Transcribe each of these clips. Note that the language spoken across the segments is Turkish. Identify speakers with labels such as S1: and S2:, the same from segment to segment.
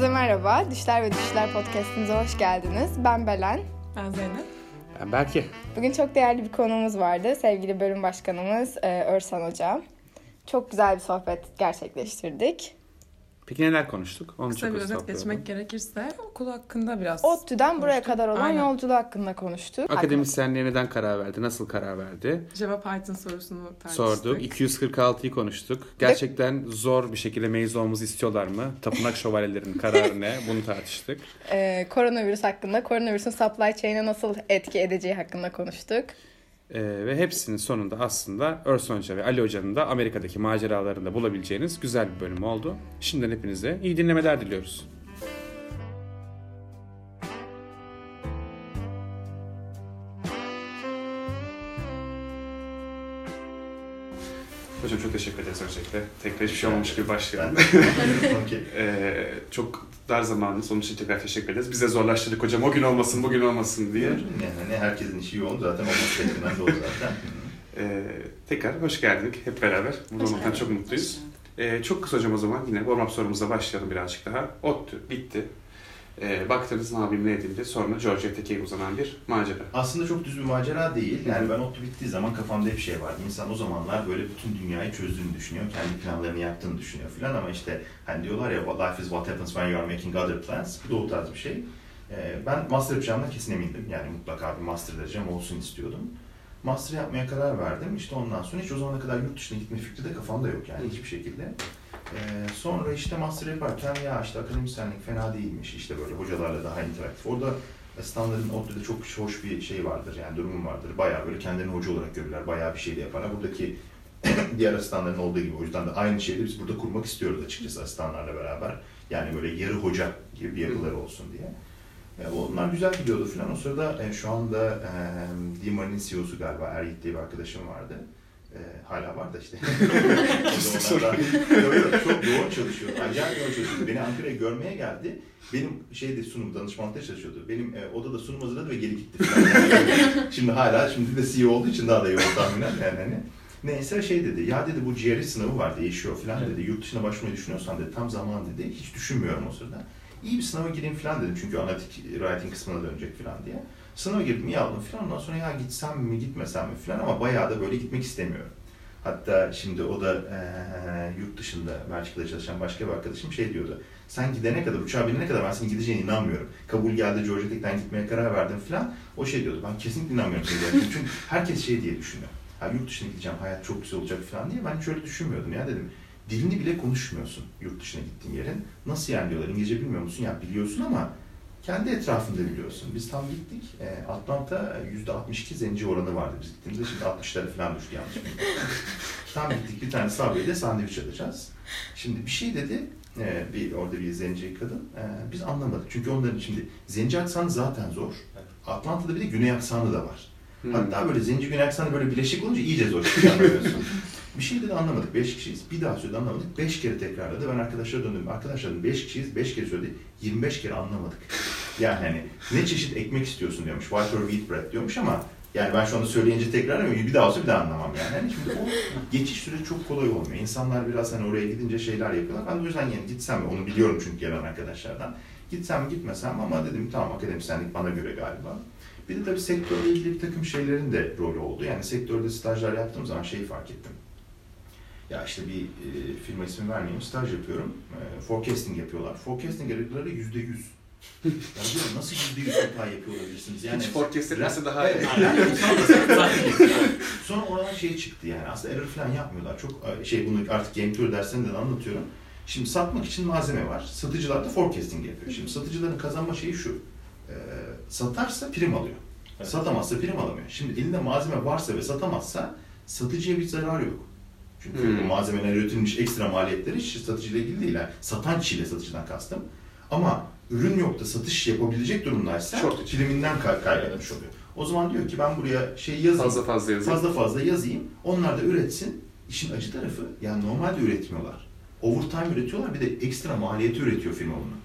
S1: Herkese merhaba. Düşler ve Düşler Podcast'imize hoş geldiniz. Ben Belen.
S2: Ben Zeynep.
S3: Ben Berke.
S1: Bugün çok değerli bir konuğumuz vardı. Sevgili bölüm başkanımız e, Örsan Hoca. Çok güzel bir sohbet gerçekleştirdik.
S3: Peki neler konuştuk?
S2: Onu Kısa çok bir özet geçmek gerekirse okul hakkında biraz
S1: ODTÜ'den buraya kadar olan Aynen. yolculuğu hakkında konuştuk.
S3: Akademisyenliğe neden karar verdi? Nasıl karar verdi?
S2: Java Python sorusunu tartıştık.
S3: Sorduk. 246'yı konuştuk. Gerçekten zor bir şekilde mezun olmamızı istiyorlar mı? Tapınak şövalyelerinin kararı ne? Bunu tartıştık.
S1: Ee, koronavirüs hakkında, koronavirüsün supply chain'e nasıl etki edeceği hakkında konuştuk.
S3: Ee, ve hepsinin sonunda aslında Örson Hoca ve Ali Hoca'nın da Amerika'daki maceralarında bulabileceğiniz güzel bir bölüm oldu. Şimdiden hepinize iyi dinlemeler diliyoruz. Hocam çok teşekkür ederiz öncelikle. Tekrar hiçbir şey olmamış gibi başlayalım. ee, çok dar zamanınız. Onun için tekrar teşekkür ederiz. Bize zorlaştırdık hocam. O gün olmasın, bugün olmasın diye. Yani
S4: hani herkesin işi yoğun zaten olması gerektiğinden de o zaten.
S3: ee, tekrar hoş geldik hep beraber. Burada olmaktan çok mutluyuz. Ee, çok kısa hocam o zaman yine warm-up sorumuza başlayalım birazcık daha. ODTÜ bitti. E, baktınız ne yapayım ne edeyim diye sonra Georgia Tech'e uzanan bir macera.
S4: Aslında çok düz bir macera değil. Yani ben ODTÜ bittiği zaman kafamda bir şey vardı. İnsan o zamanlar böyle bütün dünyayı çözdüğünü düşünüyor. Kendi planlarını yaptığını düşünüyor filan ama işte hani diyorlar ya life is what happens when you are making other plans. Bu da o tarz bir şey. E, ben master yapacağımdan kesin emindim. Yani mutlaka bir master derecem olsun istiyordum. Master yapmaya karar verdim. İşte ondan sonra hiç o zamana kadar yurt dışına gitme fikri de kafamda yok yani hiçbir şekilde. Ee, sonra işte master yaparken ya işte akademisyenlik fena değilmiş işte böyle hocalarla daha interaktif. Orada asistanların ODTÜ'de çok hoş bir şey vardır yani durumun vardır. Bayağı böyle kendilerini hoca olarak görürler. Bayağı bir şey de yaparlar. Buradaki diğer asistanların olduğu gibi. O yüzden de aynı şeyi biz burada kurmak istiyoruz açıkçası asistanlarla beraber. Yani böyle yarı hoca gibi bir yapıları olsun diye. E, onlar güzel gidiyordu falan. O sırada e, şu anda e, Dimar'ın CEO'su galiba Ergit diye bir arkadaşım vardı. E, hala var da işte. çok yoğun çalışıyor. Acayip yoğun çalışıyor. Beni Ankara'ya görmeye geldi. Benim şeyde sunum danışmanlıkta çalışıyordu. Benim e, odada sunum hazırladı ve geri gitti. şimdi hala şimdi de CEO olduğu için daha da yoğun tahminen yani hani. Neyse şey dedi, ya dedi bu GRE sınavı var değişiyor falan dedi. Yurt dışına başvurmayı düşünüyorsan dedi, tam zaman dedi. Hiç düşünmüyorum o sırada. İyi bir sınava gireyim falan dedim çünkü analitik writing kısmına dönecek falan diye. Sınava girdim iyi aldım falan. Ondan sonra ya gitsem mi gitmesem mi falan ama bayağı da böyle gitmek istemiyorum. Hatta şimdi o da e, yurt dışında Belçika'da çalışan başka bir arkadaşım şey diyordu. Sen gidene kadar, uçağa binene kadar ben senin gideceğine inanmıyorum. Kabul geldi, Georgia Tech'ten gitmeye karar verdim falan. O şey diyordu, ben kesinlikle inanmıyorum Çünkü herkes şey diye düşünüyor. Ha, yurt dışına gideceğim, hayat çok güzel olacak falan diye. Ben hiç öyle düşünmüyordum ya dedim. Dilini bile konuşmuyorsun yurt dışına gittiğin yerin. Nasıl yani diyorlar, İngilizce bilmiyor musun? Ya biliyorsun ama kendi etrafında biliyorsun. Biz tam gittik. E, Atlanta %62 zenci oranı vardı biz gittiğimizde. Şimdi 60'lara falan düştü yanlış Tam gittik bir tane Subway'de sandviç alacağız. Şimdi bir şey dedi. E, bir orada bir zenci kadın. E, biz anlamadık. Çünkü onların şimdi zenci aksanı zaten zor. Atlanta'da bir de güney aksanı da var. Hmm. Hatta böyle zenci güney aksanı böyle bileşik olunca iyice zor. bir şey dedi anlamadık. Beş kişiyiz. Bir daha söyledi anlamadık. Beş kere tekrarladı. Ben arkadaşlara döndüm. Arkadaşlar beş kişiyiz. Beş kere söyledi. 25 kere anlamadık. Yani hani ne çeşit ekmek istiyorsun diyormuş. White or wheat bread diyormuş ama yani ben şu anda söyleyince tekrar bir daha olsa bir daha anlamam yani. yani şimdi o geçiş süreci çok kolay olmuyor. İnsanlar biraz hani oraya gidince şeyler yapıyorlar. Ben o yüzden yani gitsem onu biliyorum çünkü gelen arkadaşlardan. Gitsem gitmesem ama dedim tamam akademisyenlik bana göre galiba. Bir de tabii sektörle ilgili bir takım şeylerin de rolü oldu. Yani sektörde stajlar yaptığım zaman şeyi fark ettim. Ya işte bir e, firma ismi vermeyeyim, staj yapıyorum. E, forecasting yapıyorlar. Forecasting aralıkları yüzde yüz diyorum nasıl yüzde yüz hata yapıyor olabilirsiniz? Yani,
S3: Hiç forecast etmesi daha
S4: evet, Sonra oradan şey çıktı yani aslında error falan yapmıyorlar. Çok e, şey bunu artık game tour derslerinde de anlatıyorum. Şimdi satmak için malzeme var. Satıcılar da forecasting yapıyor. Şimdi satıcıların kazanma şeyi şu. E, satarsa prim alıyor. Evet. Satamazsa prim alamıyor. Şimdi elinde malzeme varsa ve satamazsa satıcıya bir zarar yok. Çünkü hmm. malzemeler üretilmiş ekstra maliyetleri hiç satıcıyla ilgili değil. Yani satan kişiyle satıcıdan kastım. Ama ürün yok da satış yapabilecek durumdaysa Short priminden kay kaybetmiş oluyor. O zaman diyor ki ben buraya şey yazayım.
S3: Fazla fazla yazayım.
S4: Fazla fazla yazayım. Onlar da üretsin. İşin acı tarafı yani normalde üretmiyorlar. Overtime üretiyorlar bir de ekstra maliyeti üretiyor firma bunu.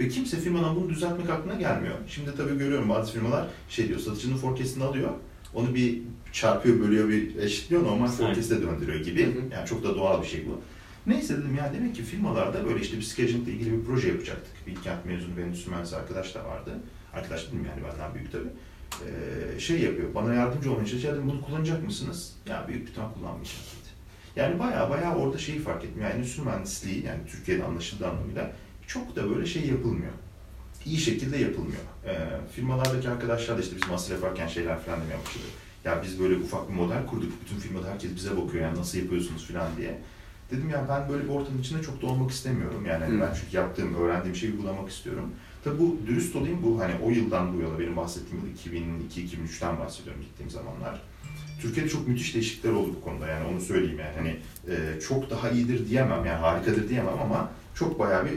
S4: Ve kimse firmadan bunu düzeltmek aklına gelmiyor. Şimdi tabii görüyorum bazı firmalar şey diyor satıcının forecast'ini alıyor. Onu bir çarpıyor, bölüyor, bir eşitliyor. Normal forecast'e döndürüyor gibi. Hı hı. Yani çok da doğal bir şey bu. Neyse dedim ya demek ki firmalarda böyle işte bir scheduling ile ilgili bir proje yapacaktık. Bilkent mezunu bir endüstri arkadaş da vardı. Arkadaş dedim yani benden büyük tabii. Ee, şey yapıyor, bana yardımcı olmaya çalışıyor. Dedim bunu kullanacak mısınız? Ya büyük bir ihtimal kullanmayacağım dedi. Yani baya baya orada şeyi fark ettim. Yani endüstri mühendisliği yani Türkiye'de anlaşıldığı anlamıyla çok da böyle şey yapılmıyor. İyi şekilde yapılmıyor. Ee, firmalardaki arkadaşlar da işte biz master yaparken şeyler falan demeye başladı. Ya biz böyle ufak bir model kurduk. Bütün firmada herkes bize bakıyor yani nasıl yapıyorsunuz falan diye. Dedim ya ben böyle bir ortamın içinde çok da olmak istemiyorum. Yani
S3: Hı.
S4: ben çünkü yaptığım, öğrendiğim şeyi uygulamak istiyorum. Tabi bu dürüst olayım bu hani o yıldan bu yana benim bahsettiğim yıl 2002-2003'ten bahsediyorum gittiğim zamanlar. Türkiye'de çok müthiş değişiklikler oldu bu konuda yani onu söyleyeyim yani hani e, çok daha iyidir diyemem yani harikadır diyemem ama çok bayağı bir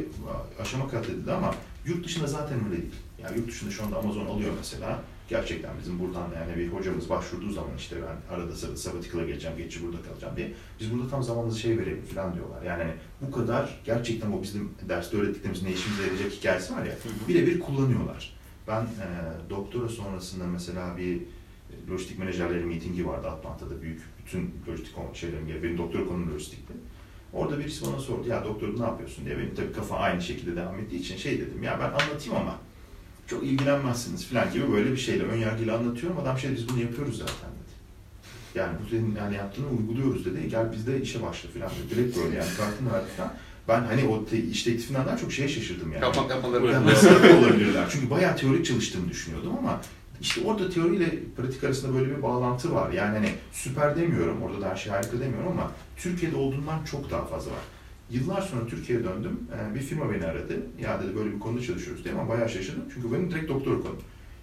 S4: aşama kat edildi ama yurt dışında zaten öyle değil. Yani yurt dışında şu anda Amazon alıyor mesela. Gerçekten bizim buradan yani bir hocamız başvurduğu zaman işte ben arada sab- sabbatical'a geleceğim, geçici burada kalacağım diye. Biz burada tam zamanında şey verelim falan diyorlar. Yani hani bu kadar gerçekten o bizim derste öğrettiklerimiz ne işimize yarayacak hikayesi var ya birebir kullanıyorlar. Ben e, doktora sonrasında mesela bir e, lojistik menajerleri mitingi vardı Atlanta'da büyük bütün lojistik şeylerin gelip benim doktora konum lojistikti. Orada birisi bana sordu ya doktor ne yapıyorsun diye benim tabii kafa aynı şekilde devam ettiği için şey dedim ya ben anlatayım ama çok ilgilenmezsiniz falan gibi böyle bir şeyle ön yargıyla anlatıyorum. Adam şey biz bunu yapıyoruz zaten dedi. Yani bu senin yani yaptığını uyguluyoruz dedi. Gel biz de işe başla falan dedi. Direkt böyle yani kartını verdi. Ben hani o te- iş teklifinden daha çok şeye şaşırdım yani.
S3: Yapmak yapmaları
S4: Yani nasıl olabilirler? Çünkü bayağı teorik çalıştığımı düşünüyordum ama işte orada teoriyle pratik arasında böyle bir bağlantı var. Yani hani süper demiyorum, orada da her şey harika demiyorum ama Türkiye'de olduğundan çok daha fazla var. Yıllar sonra Türkiye'ye döndüm. Ee, Bir firma beni aradı. Ya dedi böyle bir konuda çalışıyoruz diye ama bayağı şaşırdım. Çünkü benim direkt doktora konum.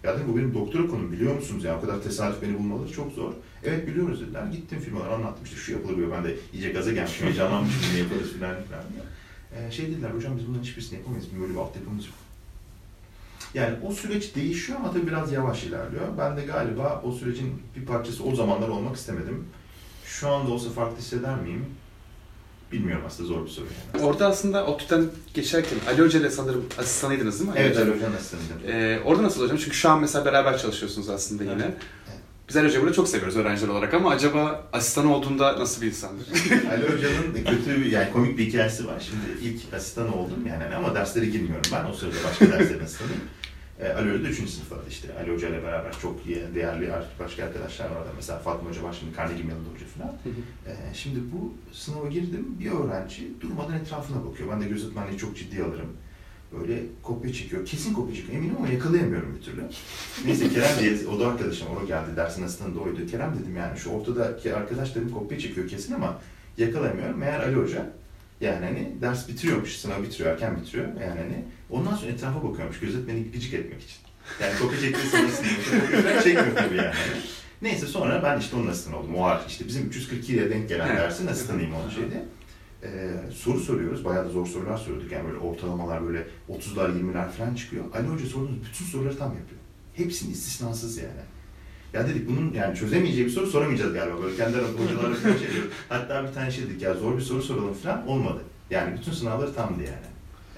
S4: Ya dedim bu benim doktora konum biliyor musunuz ya o kadar tesadüf beni bulmaları çok zor. Evet biliyoruz dediler. Gittim firmalara anlattım işte şu yapılır diyor. Ben de iyice gaza gelmişim, heyecanlanmışım ne yaparız filan filan diye. Ee, şey dediler hocam biz bunların hiçbirisini yapamayız. Bizim böyle bir altyapımız yok. Yani o süreç değişiyor ama tabii biraz yavaş ilerliyor. Ben de galiba o sürecin bir parçası o zamanlar olmak istemedim. Şu anda olsa farklı hisseder miyim? Bilmiyorum aslında zor bir soru yani.
S3: Orada aslında ODTÜ'den geçerken Ali Hoca ile sanırım asistanıydınız değil mi? Ali
S4: Evet? Ali Hoca'nın asistanıydım.
S3: Ee, orada nasıl hocam? Çünkü şu an mesela beraber çalışıyorsunuz aslında yine.
S4: Evet.
S3: Biz Ali Hoca'yı burada çok seviyoruz öğrenciler olarak ama acaba asistan olduğunda nasıl bir insandır?
S4: Ali Hoca'nın kötü bir, yani komik bir hikayesi var. Şimdi ilk asistan oldum yani ama derslere girmiyorum ben. O sırada başka derslerin asistanıyım. E, Ali Hoca da 3. sınıfta işte. Ali Hoca ile beraber çok iyi, değerli başka arkadaşlar vardı. Mesela Fatma Hoca var şimdi Carnegie Mellon Hoca falan. E, şimdi bu sınava girdim. Bir öğrenci durmadan etrafına bakıyor. Ben de gözetmenliği çok ciddiye alırım. Böyle kopya çekiyor. Kesin kopya çekiyor eminim ama yakalayamıyorum bir türlü. Neyse Kerem diye, o da arkadaşım, o geldi dersin asistanı da oydu. Kerem dedim yani şu ortadaki arkadaş dedim kopya çekiyor kesin ama yakalayamıyorum. Meğer Ali Hoca yani hani ders bitiriyormuş, sınav bitiriyor, erken bitiriyor. Yani hani ondan sonra etrafa bakıyormuş, gözetmeni gıcık etmek için. Yani kopya çektiği sırasında kopya çekmiyor tabii yani. Neyse sonra ben işte onun asistanı oldum. O işte bizim 342'ye denk gelen
S3: Evet.
S4: dersin asistanıyım onun şeyde. Ee, soru soruyoruz. Bayağı da zor sorular soruyorduk. Yani böyle ortalamalar böyle 30'lar 20'ler falan çıkıyor. Ali Hoca sorduğumuz bütün soruları tam yapıyor. Hepsini istisnasız yani. Ya dedik bunun yani çözemeyeceği bir soru soramayacağız galiba. Böyle kendi aramızda hocalarla falan şey diyoruz. Hatta bir tane şey dedik ya zor bir soru soralım falan olmadı. Yani bütün sınavları tamdı yani.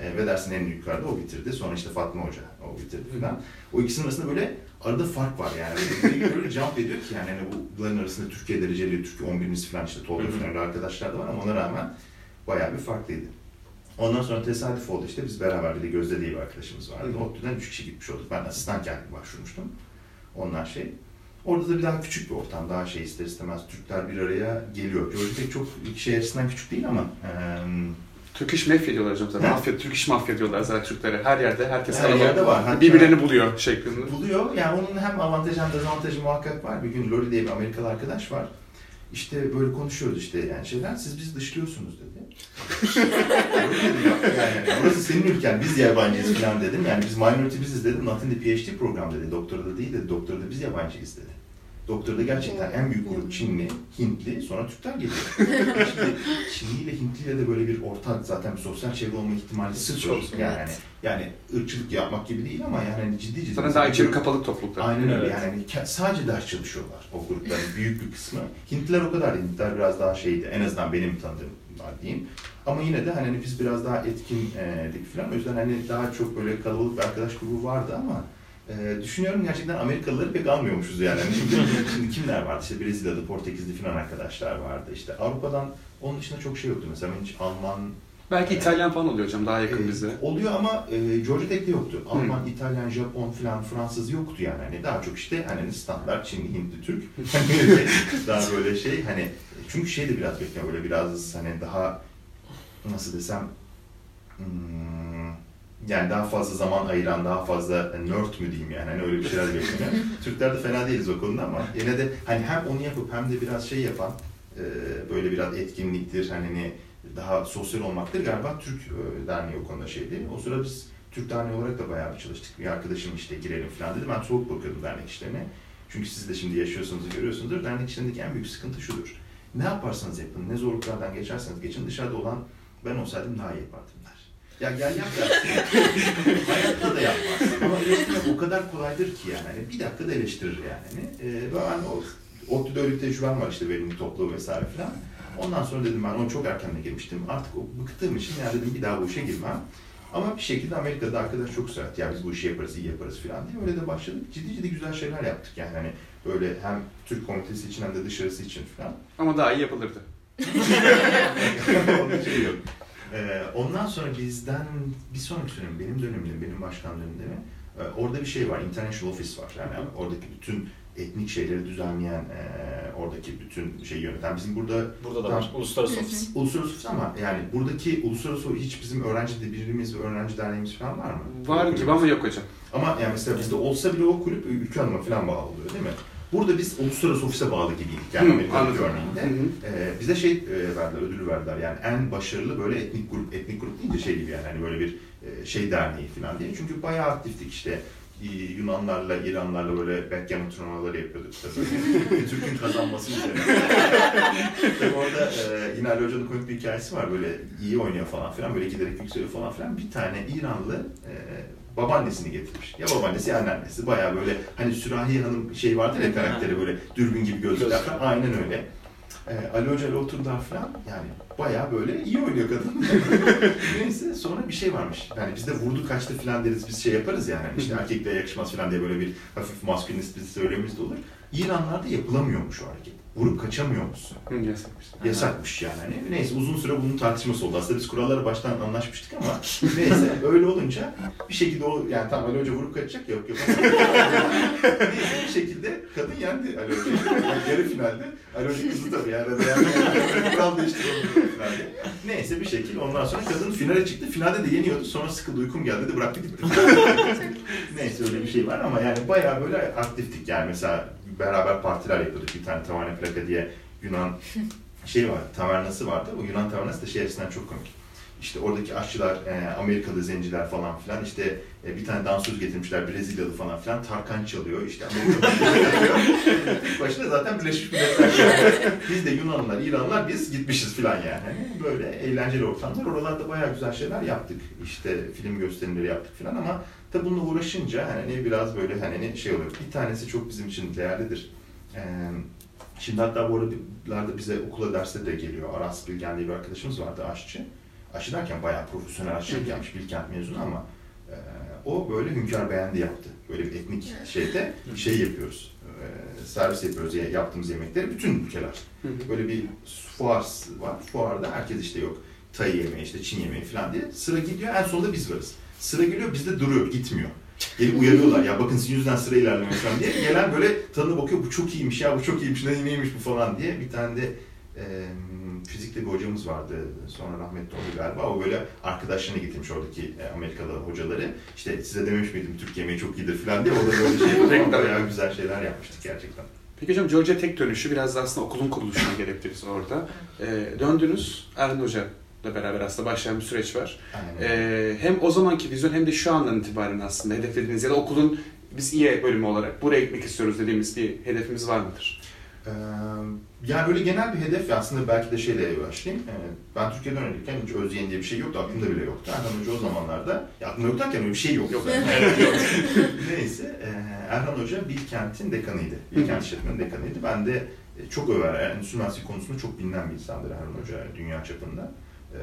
S4: E, ve dersin en yukarıda o bitirdi. Sonra işte Fatma Hoca o bitirdi falan. O ikisinin arasında böyle arada fark var yani. Böyle, böyle jump ediyor ki yani hani bunların arasında Türkiye dereceli, Türkiye 11'imiz falan işte Tolga falan arkadaşlar da var ama ona rağmen bayağı bir farklıydı. Ondan sonra tesadüf oldu işte biz beraber bir de Gözde diye bir arkadaşımız vardı.
S3: Hı.
S4: ODTÜ'den üç kişi gitmiş olduk. Ben asistanken başvurmuştum. Onlar şey. Orada da bir daha küçük bir ortam. Daha şey ister istemez Türkler bir araya geliyor. Georgia çok şey açısından küçük değil ama eee
S3: Türk iş mafya diyorlar hocam zaten. Mafya, Türk iş mafya diyorlar zaten Türklere. Her yerde herkes
S4: Her
S3: kalabalık.
S4: yerde var. Hatta-
S3: Birbirlerini buluyor şeklinde.
S4: buluyor. Yani onun hem avantajı hem dezavantajı muhakkak var. Bir gün Lori diye bir Amerikalı arkadaş var. İşte böyle konuşuyoruz işte yani şeyler. Siz bizi dışlıyorsunuz dedi. Lori dedim, "Yok yani burası senin ülken. Biz yabancıyız falan dedim. Yani biz minority biziz dedim. Not in the PhD program dedi. Doktorada değil dedi. Doktorada biz yabancıyız dedi. Doktorada gerçekten en büyük grup Çinli, Hintli, sonra Türkler geliyor. Şimdi Çinli ile Hintli ile de böyle bir ortak zaten bir sosyal çevre olma ihtimali sıfır.
S3: Çok,
S4: yani,
S1: evet.
S4: yani ırkçılık yapmak gibi değil ama yani hani ciddi ciddi.
S3: Zaten daha içeri kapalı topluluklar.
S4: Aynen öyle
S5: Evet.
S4: yani sadece ders çalışıyorlar o grupların büyük bir kısmı. Hintliler o kadar. Hintliler biraz daha şeydi en azından benim tanıdığım var diyeyim. Ama yine de hani biz biraz daha etkindik falan. O yüzden hani daha çok böyle kalabalık bir arkadaş grubu vardı ama e, düşünüyorum gerçekten Amerikalıları pek almıyormuşuz yani. Hani Şimdi, şimdi kimler vardı? İşte Brezilyalı, Portekizli falan arkadaşlar vardı. İşte Avrupa'dan onun dışında çok şey yoktu. Mesela hiç Alman
S3: Belki İtalyan falan oluyor hocam daha yakın
S4: e,
S3: bize.
S4: Oluyor ama e, Georgia Tech'te yoktu. Alman, İtalyan, Japon falan Fransız yoktu yani. Hani daha çok işte hani standart Çinli, Hintli, Türk. Hani daha böyle şey hani çünkü şey de biraz bekliyor böyle biraz hani daha nasıl desem hmm, yani daha fazla zaman ayıran, daha fazla nerd mü diyeyim yani hani öyle bir şeyler bekleniyor. Türkler de fena değiliz o konuda ama yine de hani hem onu yapıp hem de biraz şey yapan e, böyle biraz etkinliktir hani daha sosyal olmaktır. Galiba Türk e, Derneği o konuda şeydi. O sıra biz Türk Derneği olarak da bayağı bir çalıştık. Bir arkadaşım işte girelim falan dedi. Ben soğuk bakıyordum dernek işlerine. Çünkü siz de şimdi yaşıyorsunuz, görüyorsunuzdur. Dernek işlerindeki en büyük sıkıntı şudur. Ne yaparsanız yapın, ne zorluklardan geçerseniz geçin dışarıda olan ben olsaydım daha iyi yapardım der. Ya gel yap dersin. Hayatta da yapmaz. Ama eleştirmek o kadar kolaydır ki yani. Hani bir dakikada eleştirir yani. Hani, ve ben o ODTÜ'de öyle bir tecrübem var işte verimli topluğu vesaire falan. Ondan sonra dedim ben onu çok erken de girmiştim. Artık o bıktığım için ya dedim bir daha bu işe girmem. Ama bir şekilde Amerika'da arkadaş çok söyledi. Ya biz bu işi yaparız, iyi yaparız falan diye. Öyle de başladık. Ciddi ciddi güzel şeyler yaptık yani. Hani böyle hem Türk komitesi için hem de dışarısı için falan.
S3: Ama daha iyi yapılırdı.
S4: Onun şey yok. Ee, ondan sonra bizden bir sonraki dönem, benim dönemim, benim başkan döneminde e, orada bir şey var, International Office var. Yani oradaki bütün etnik şeyleri düzenleyen, e, oradaki bütün şeyi yöneten. Bizim burada
S5: Burada da var. Uluslararası ofis.
S4: uluslararası ofis ama yani buradaki uluslararası ofis hiç bizim öğrenci de birimiz ve öğrenci derneğimiz falan var mı?
S3: Var gibi ama yok hocam.
S4: Ama yani mesela bizde olsa bile o kulüp ülke hanıma falan bağlı oluyor değil mi? Burada biz uluslararası ofise bağlı gibiydik yani
S3: anladım.
S4: örneğinde. Ee, bize şey e, verdiler, ödülü verdiler yani en başarılı böyle etnik grup, etnik grup deyince şey gibi yani hani böyle bir e, şey derneği falan diye. Çünkü bayağı aktiftik işte e, Yunanlarla, İranlarla böyle backgammon turnuvaları yapıyorduk. Türk'ün kazanması üzerine. tabii orada e, yine Ali Hoca'nın komik bir hikayesi var böyle iyi oynuyor falan filan böyle giderek yükseliyor falan filan. Bir tane İranlı e, babaannesini getirmiş. Ya babaannesi ya anneannesi. Bayağı böyle hani Sürahi Hanım şey vardır ya karakteri böyle dürbün gibi falan. Aynen öyle. Ee, Ali Hoca ile oturdular falan. Yani bayağı böyle iyi oynuyor kadın. Neyse sonra bir şey varmış. Yani biz de vurdu kaçtı falan deriz biz şey yaparız yani. İşte erkekle yakışmaz falan diye böyle bir hafif maskülinist bir söylemimiz de olur. İranlarda yapılamıyormuş o hareket. Vurup kaçamıyor musun?
S3: Yasakmış.
S4: Yasakmış yani. Hani neyse uzun süre bunun tartışması oldu. Aslında biz kurallara baştan anlaşmıştık ama neyse öyle olunca bir şekilde o yani tam Ali Hoca vurup kaçacak yok yok. neyse bir şekilde kadın yendi Ali Hoca'yı. Yani yarı finalde. Ali Hoca kızdı tabii yani. yani kural değiştiremiyor finalde. Neyse bir şekilde ondan sonra kadın finale çıktı. Finalde de yeniyordu. Sonra sıkıldı uykum geldi de bıraktı gitti. Neyse öyle bir şey var ama yani bayağı böyle aktiftik yani mesela beraber partiler yapıyorduk. Bir tane Tavane Plaka diye Yunan şey var, tavernası vardı. O Yunan tavernası da şey açısından çok komik. İşte oradaki aşçılar, e, Amerikalı zenciler falan filan işte e, bir tane dansöz getirmişler Brezilyalı falan filan. Tarkan çalıyor işte Amerikalı çalıyor. Başta zaten Birleşmiş Milletler. Biz de Yunanlılar, İranlılar biz gitmişiz filan yani. Hani böyle eğlenceli ortamlar. Oralarda bayağı güzel şeyler yaptık. İşte film gösterimleri yaptık filan ama tabi bununla uğraşınca hani biraz böyle hani şey oluyor. Bir tanesi çok bizim için değerlidir. Ee, Şimdi hatta bu aralarda bize okula derste de geliyor. Aras Bilgen diye bir arkadaşımız vardı aşçı. Aşı derken bayağı profesyonel aşçılık yapmış Bilkent mezunu ama e, o böyle hünkâr beğendi yaptı. Böyle bir etnik şeyde şey yapıyoruz. E, servis yapıyoruz ya- yaptığımız yemekleri bütün ülkeler. Böyle bir fuar var. Fuarda herkes işte yok Tay yemeği, işte Çin yemeği falan diye. Sıra gidiyor en sonunda biz varız. Sıra geliyor bizde duruyor, gitmiyor. Gelip uyarıyorlar ya bakın sizin yüzünden sıra ilerlemiyor falan diye. Gelen böyle tadına bakıyor bu çok iyiymiş ya bu çok iyiymiş ne neymiş bu falan diye. Bir tane de e, fizikte bir hocamız vardı sonra rahmetli oldu galiba. O böyle arkadaşlarını getirmiş oradaki e, Amerikalı hocaları. İşte size dememiş miydim Türk yemeği çok iyidir falan diye. O da böyle şey
S3: Reklam.
S4: bayağı güzel şeyler yapmıştık gerçekten.
S3: Peki hocam Georgia Tech dönüşü biraz da aslında okulun kuruluşuna gerektirir orada. Ee, döndünüz Erhan Hoca ile beraber aslında başlayan bir süreç var.
S4: Aynen.
S3: Ee, hem o zamanki vizyon hem de şu andan itibaren aslında hedeflediğiniz ya da okulun biz İE bölümü olarak buraya gitmek istiyoruz dediğimiz bir hedefimiz var mıdır?
S4: Ee, yani öyle genel bir hedef aslında belki de şeyle başlayayım. Ee, ben Türkiye'den öğrenirken hiç özyeğin diye bir şey yoktu. Aklımda bile yoktu. Erhan Hoca o zamanlarda, ya aklımda yok derken öyle bir şey yok.
S3: Yok.
S4: Neyse, e, Erhan Hoca Bilkent'in dekanıydı. Bilkent İşletme'nin dekanıydı. Ben de çok över, yani endüstri mühendisliği konusunda çok bilinen bir insandır Erhan Hoca dünya çapında. Ee,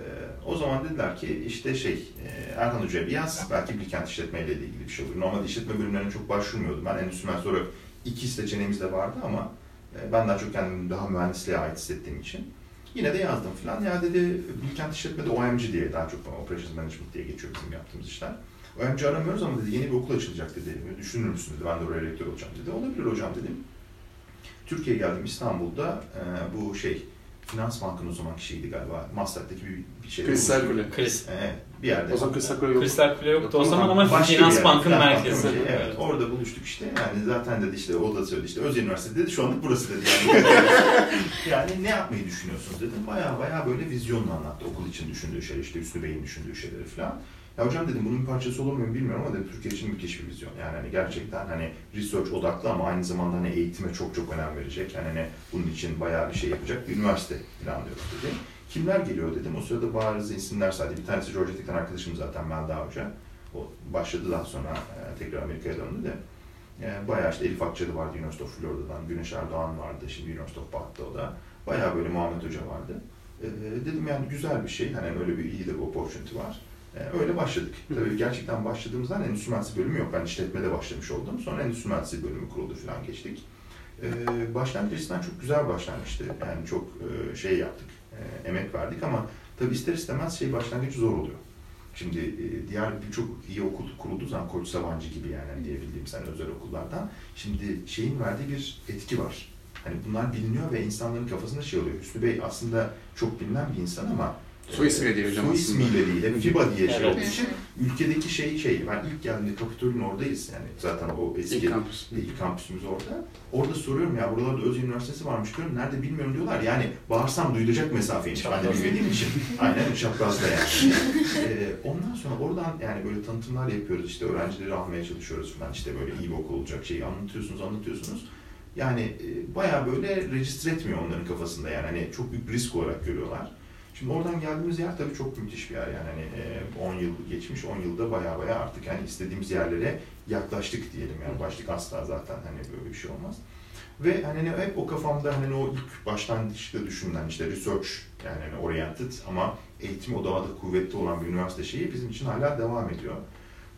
S4: o zaman dediler ki işte şey e, Erhan Hoca'ya bir yaz belki Bilkent işletme ile ilgili bir şey olur. Normalde işletme bölümlerine çok başvurmuyordum. Ben endüstri mühendisi olarak iki seçeneğimiz de vardı ama e, ben daha çok kendimi daha mühendisliğe ait hissettiğim için yine de yazdım falan. Ya dedi Bilkent işletmede OMG diye daha çok Operations Management diye geçiyor bizim yaptığımız işler. OMG aramıyoruz ama dedi yeni bir okul açılacak dedi. Düşünür müsün dedi. Ben de oraya rektör olacağım dedi. Olabilir hocam dedim. Türkiye'ye geldim İstanbul'da e, bu şey Finans Bank'ın o zamanki şeydi galiba. Maslak'taki bir, bir şey.
S3: Kristal Kule.
S5: Kriz.
S4: Evet, bir yerde.
S3: O zaman Kristal Kule yok.
S5: Kristal Kule yoktu o zaman ama Finans
S4: yer,
S5: Bank'ın merkezi.
S4: şeyi, Evet, orada buluştuk işte. Yani zaten dedi işte o da söyledi işte Özel Üniversitesi dedi şu anlık burası dedi yani. yani ne yapmayı düşünüyorsunuz dedim. Baya baya böyle vizyonla anlattı okul için düşündüğü şeyler işte Üstü Bey'in düşündüğü şeyleri falan. Ya hocam dedim bunun bir parçası olur muyum bilmiyorum ama dedim Türkiye için müthiş bir vizyon. Yani hani gerçekten hani research odaklı ama aynı zamanda hani eğitime çok çok önem verecek. Yani hani bunun için bayağı bir şey yapacak bir üniversite planlıyoruz dedi. Kimler geliyor dedim. O sırada bazı isimler saydı. Bir tanesi Georgia Tech'ten arkadaşım zaten Melda Hoca. O başladı daha sonra e, tekrar Amerika'ya döndü de. E, bayağı işte Elif Akçalı vardı University of Florida'dan. Güneş Erdoğan vardı. Şimdi University of Bath'ta o da. Bayağı böyle Muhammed Hoca vardı. E, dedim yani güzel bir şey. Hani öyle bir iyi de bir opportunity var. E, öyle başladık. Tabii gerçekten başladığımızdan endüstri mühendisliği bölümü yok. Ben işletmede başlamış oldum. Sonra endüstri mühendisliği bölümü kuruldu falan geçtik. E, başlangıç açısından çok güzel başlangıçtı. Yani çok e, şey yaptık, emek verdik ama tabii ister istemez şey başlangıcı zor oluyor. Şimdi diğer birçok iyi okul kurulduğu zaman Koç Sabancı gibi yani hani diyebildiğim sen özel okullardan şimdi şeyin verdiği bir etki var. Hani bunlar biliniyor ve insanların kafasında şey oluyor. Hüsnü Bey aslında çok bilinen bir insan ama
S3: Soy ismiyle değil hocam aslında.
S4: ismiyle değil. Hep FIBA diye şey
S5: Evet.
S4: olduğu için ülkedeki şey şey. Ben ilk geldiğimde Kapitol'ün oradayız yani. Zaten o eski
S3: İlk kampüs.
S4: ilk kampüsümüz orada. Orada soruyorum ya buralarda Özyeğin Üniversitesi varmış diyorum. Nerede bilmiyorum diyorlar. Yani bağırsam duyulacak mesafeymiş. Ben de bilmediğim için. Aynen çaprazda yani. Ee, ondan sonra oradan yani böyle tanıtımlar yapıyoruz. işte öğrencileri almaya çalışıyoruz falan. İşte böyle iyi bir okul olacak şeyi anlatıyorsunuz anlatıyorsunuz. Yani e, bayağı böyle registre etmiyor onların kafasında yani. Hani çok büyük bir risk olarak görüyorlar. Şimdi oradan geldiğimiz yer tabii çok müthiş bir yer yani hani 10 yıl geçmiş 10 yılda baya baya artık yani istediğimiz yerlere yaklaştık diyelim yani başlık asla zaten hani böyle bir şey olmaz. Ve hani hep o kafamda hani o ilk başlangıçta düşünülen işte research yani hani oriented ama eğitim odağı da kuvvetli olan bir üniversite şeyi bizim için hala devam ediyor.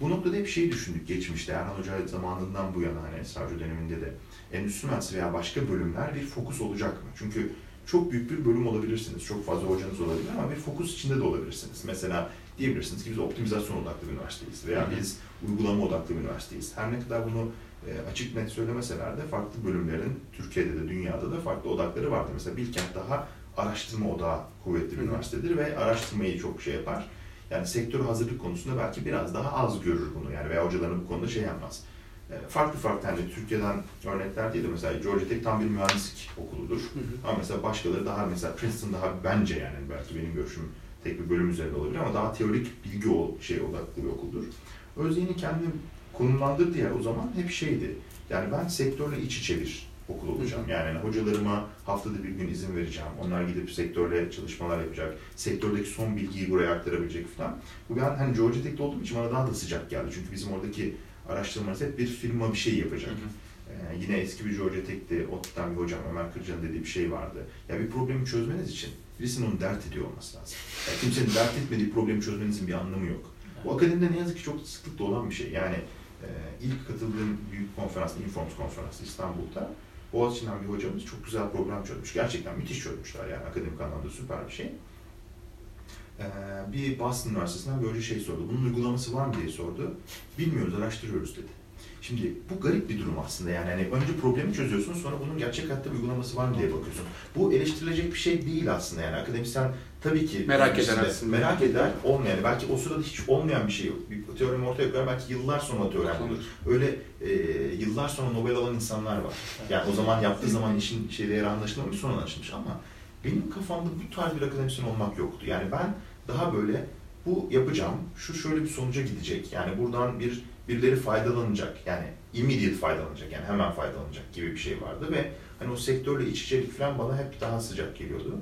S4: Bu noktada hep şeyi düşündük geçmişte Erhan Hoca zamanından bu yana hani Savcı döneminde de endüstri mühendisi veya başka bölümler bir fokus olacak mı? Çünkü çok büyük bir bölüm olabilirsiniz. Çok fazla hocanız olabilir ama bir fokus içinde de olabilirsiniz. Mesela diyebilirsiniz ki biz optimizasyon odaklı bir üniversiteyiz veya biz uygulama odaklı bir üniversiteyiz. Her ne kadar bunu e, açık net söylemeseler de farklı bölümlerin Türkiye'de de dünyada da farklı odakları vardır. Mesela Bilkent daha araştırma odağı kuvvetli bir üniversitedir ve araştırmayı çok şey yapar. Yani sektör hazırlık konusunda belki biraz daha az görür bunu yani veya hocaların bu konuda şey yapmaz. E, Farklı farklı hani Türkiye'den örnekler değil de mesela Georgia Tech tam bir mühendislik okuludur. Ama mesela başkaları daha mesela Princeton daha bence yani belki benim görüşüm tek bir bölüm üzerinde olabilir ama daha teorik bilgi o şey odaklı bir okuldur. Özyeğin'i kendi konumlandırdığı yer o zaman hep şeydi. Yani ben sektörle iç içe bir okul olacağım. Yani hocalarıma haftada bir gün izin vereceğim. Onlar gidip sektörle çalışmalar yapacak. Sektördeki son bilgiyi buraya aktarabilecek falan. Bu ben hani Georgia Tech'te olduğum için bana daha da sıcak geldi. Çünkü bizim oradaki araştırmalarımız hep bir firma bir şey yapacak. Ee, yine eski bir Georgia Tech'te ODTÜ'den bir hocam Ömer Kırcan'ın dediği bir şey vardı. Ya bir problemi çözmeniz için birisinin onu dert ediyor olması lazım. Ya kimsenin dert etmediği problemi çözmenizin bir anlamı yok. Bu akademide ne yazık ki çok sıklıkla olan bir şey. Yani e, ilk katıldığım büyük konferans, Informs konferansı İstanbul'da Boğaziçi'nden bir hocamız çok güzel program çözmüş. Gerçekten müthiş çözmüşler yani akademik anlamda süper bir şey. Ee, bir Boston Üniversitesi'nden böyle şey sordu. Bunun uygulaması var mı diye sordu. Bilmiyoruz, araştırıyoruz dedi. Şimdi bu garip bir durum aslında yani hani önce problemi çözüyorsun sonra bunun gerçek hayatta uygulaması var mı diye bakıyorsun. Bu eleştirilecek bir şey değil aslında yani akademisyen tabii ki
S3: Merak eder aslında.
S4: Merak eder olmayan belki o sırada hiç olmayan bir şey yok. Bir teoremi ortaya koyar belki yıllar sonra teorem olur. Öyle e, yıllar sonra Nobel alan insanlar var. Yani o zaman yaptığı zaman işin şey değeri anlaşılmamış sonra anlaşılmış ama benim kafamda bu tarz bir akademisyen olmak yoktu. Yani ben daha böyle bu yapacağım, şu şöyle bir sonuca gidecek. Yani buradan bir birileri faydalanacak. Yani immediate faydalanacak. Yani hemen faydalanacak gibi bir şey vardı ve hani o sektörle iç içelik falan bana hep daha sıcak geliyordu.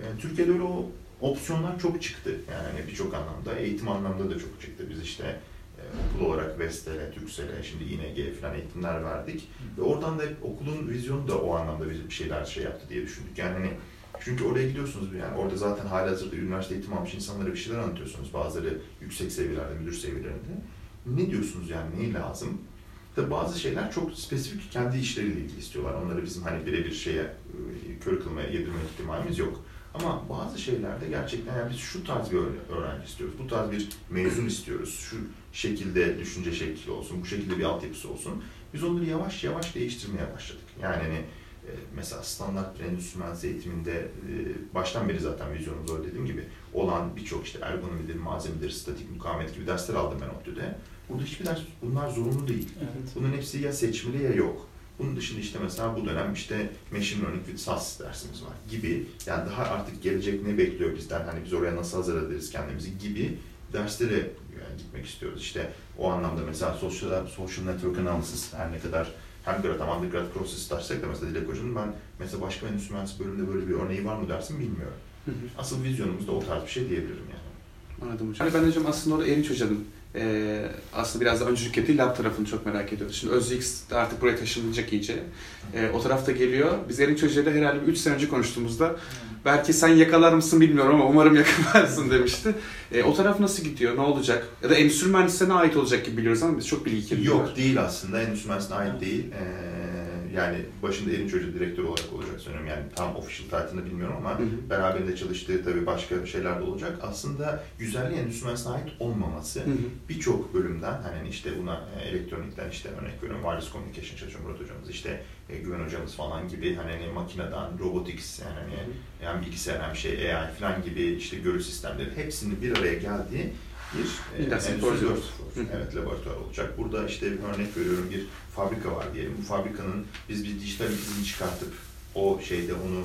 S4: E, Türkiye'de öyle o opsiyonlar çok çıktı. Yani hani birçok anlamda, eğitim anlamda da çok çıktı. Biz işte okul olarak Vestel'e, Türksel'e, şimdi İNG falan eğitimler verdik. Ve oradan da hep okulun vizyonu da o anlamda bize bir şeyler şey yaptı diye düşündük. Yani hani Çünkü oraya gidiyorsunuz yani orada zaten hali hazırda üniversite eğitim almış insanlara bir şeyler anlatıyorsunuz. Bazıları yüksek seviyelerde, müdür seviyelerinde. Ne diyorsunuz yani neyi lazım? Tabi bazı şeyler çok spesifik kendi işleriyle ilgili istiyorlar. Onları bizim hani birebir şeye e, kör kılmaya yedirme ihtimalimiz yok. Ama bazı şeylerde gerçekten yani biz şu tarz bir öğrenci istiyoruz, bu tarz bir mezun istiyoruz, şu şekilde düşünce şekli olsun, bu şekilde bir altyapısı olsun. Biz onları yavaş yavaş değiştirmeye başladık. Yani hani mesela standart bir endüstri mühendisliği eğitiminde e, baştan beri zaten vizyonumuz öyle dediğim gibi olan birçok işte ergonomidir, malzemedir, statik mukavemet gibi dersler aldım ben ODTÜ'de. Burada hiçbir ders bunlar zorunlu değil.
S2: Evet.
S4: Bunların hepsi ya seçmeli ya yok. Bunun dışında işte mesela bu dönem işte Machine Learning with SAS dersimiz var gibi. Yani daha artık gelecek ne bekliyor bizden, hani biz oraya nasıl hazırlarız kendimizi gibi derslere yani gitmek istiyoruz. İşte o anlamda mesela social, social network analysis her ne kadar hem grad hem undergrad process dersek de mesela Dilek Hoca'nın ben mesela başka endüstri mühendisliği bölümünde böyle bir örneği var mı dersin bilmiyorum.
S3: Hı hı.
S4: Asıl vizyonumuz da o tarz bir şey diyebilirim yani.
S3: Anladım hocam. Ben hocam aslında orada Erinç Hoca'nın e, aslında biraz da öncülük ettiği lab tarafını çok merak ediyoruz. Şimdi OzX de artık buraya taşınacak iyice. E, o tarafta geliyor. Biz Erinç Hoca'yla herhalde bir 3 sene önce konuştuğumuzda belki sen yakalar mısın bilmiyorum ama umarım yakalarsın demişti. E, o taraf nasıl gidiyor? Ne olacak? Ya da endüstri mühendisliğine ait olacak gibi biliyoruz ama biz çok bilgi kirliliği var.
S4: Yok değil aslında. Endüstri mühendisliğine ait değil. Ee, yani başında Erinç Hoca direktör olarak olacak sanıyorum. Yani tam official title'ını bilmiyorum ama
S3: Hı hı.
S4: beraberinde çalıştığı tabii başka şeyler de olacak. Aslında güzelliği endüstri mühendisliğine ait olmaması birçok bölümden hani işte buna e, elektronikten işte örnek veriyorum wireless communication çalışıyor Murat hocamız işte e, Güven hocamız falan gibi hani, hani makineden robotics yani hani hem bilgisayar hem şey AI falan gibi işte görü sistemleri hepsinin bir araya geldiği bir e, endüstri
S3: 4.0.
S4: 4.0,
S3: Hı hı.
S4: evet laboratuvar olacak. Burada işte örnek veriyorum bir fabrika var diyelim. Bu fabrikanın biz bir dijital izini çıkartıp o şeyde onu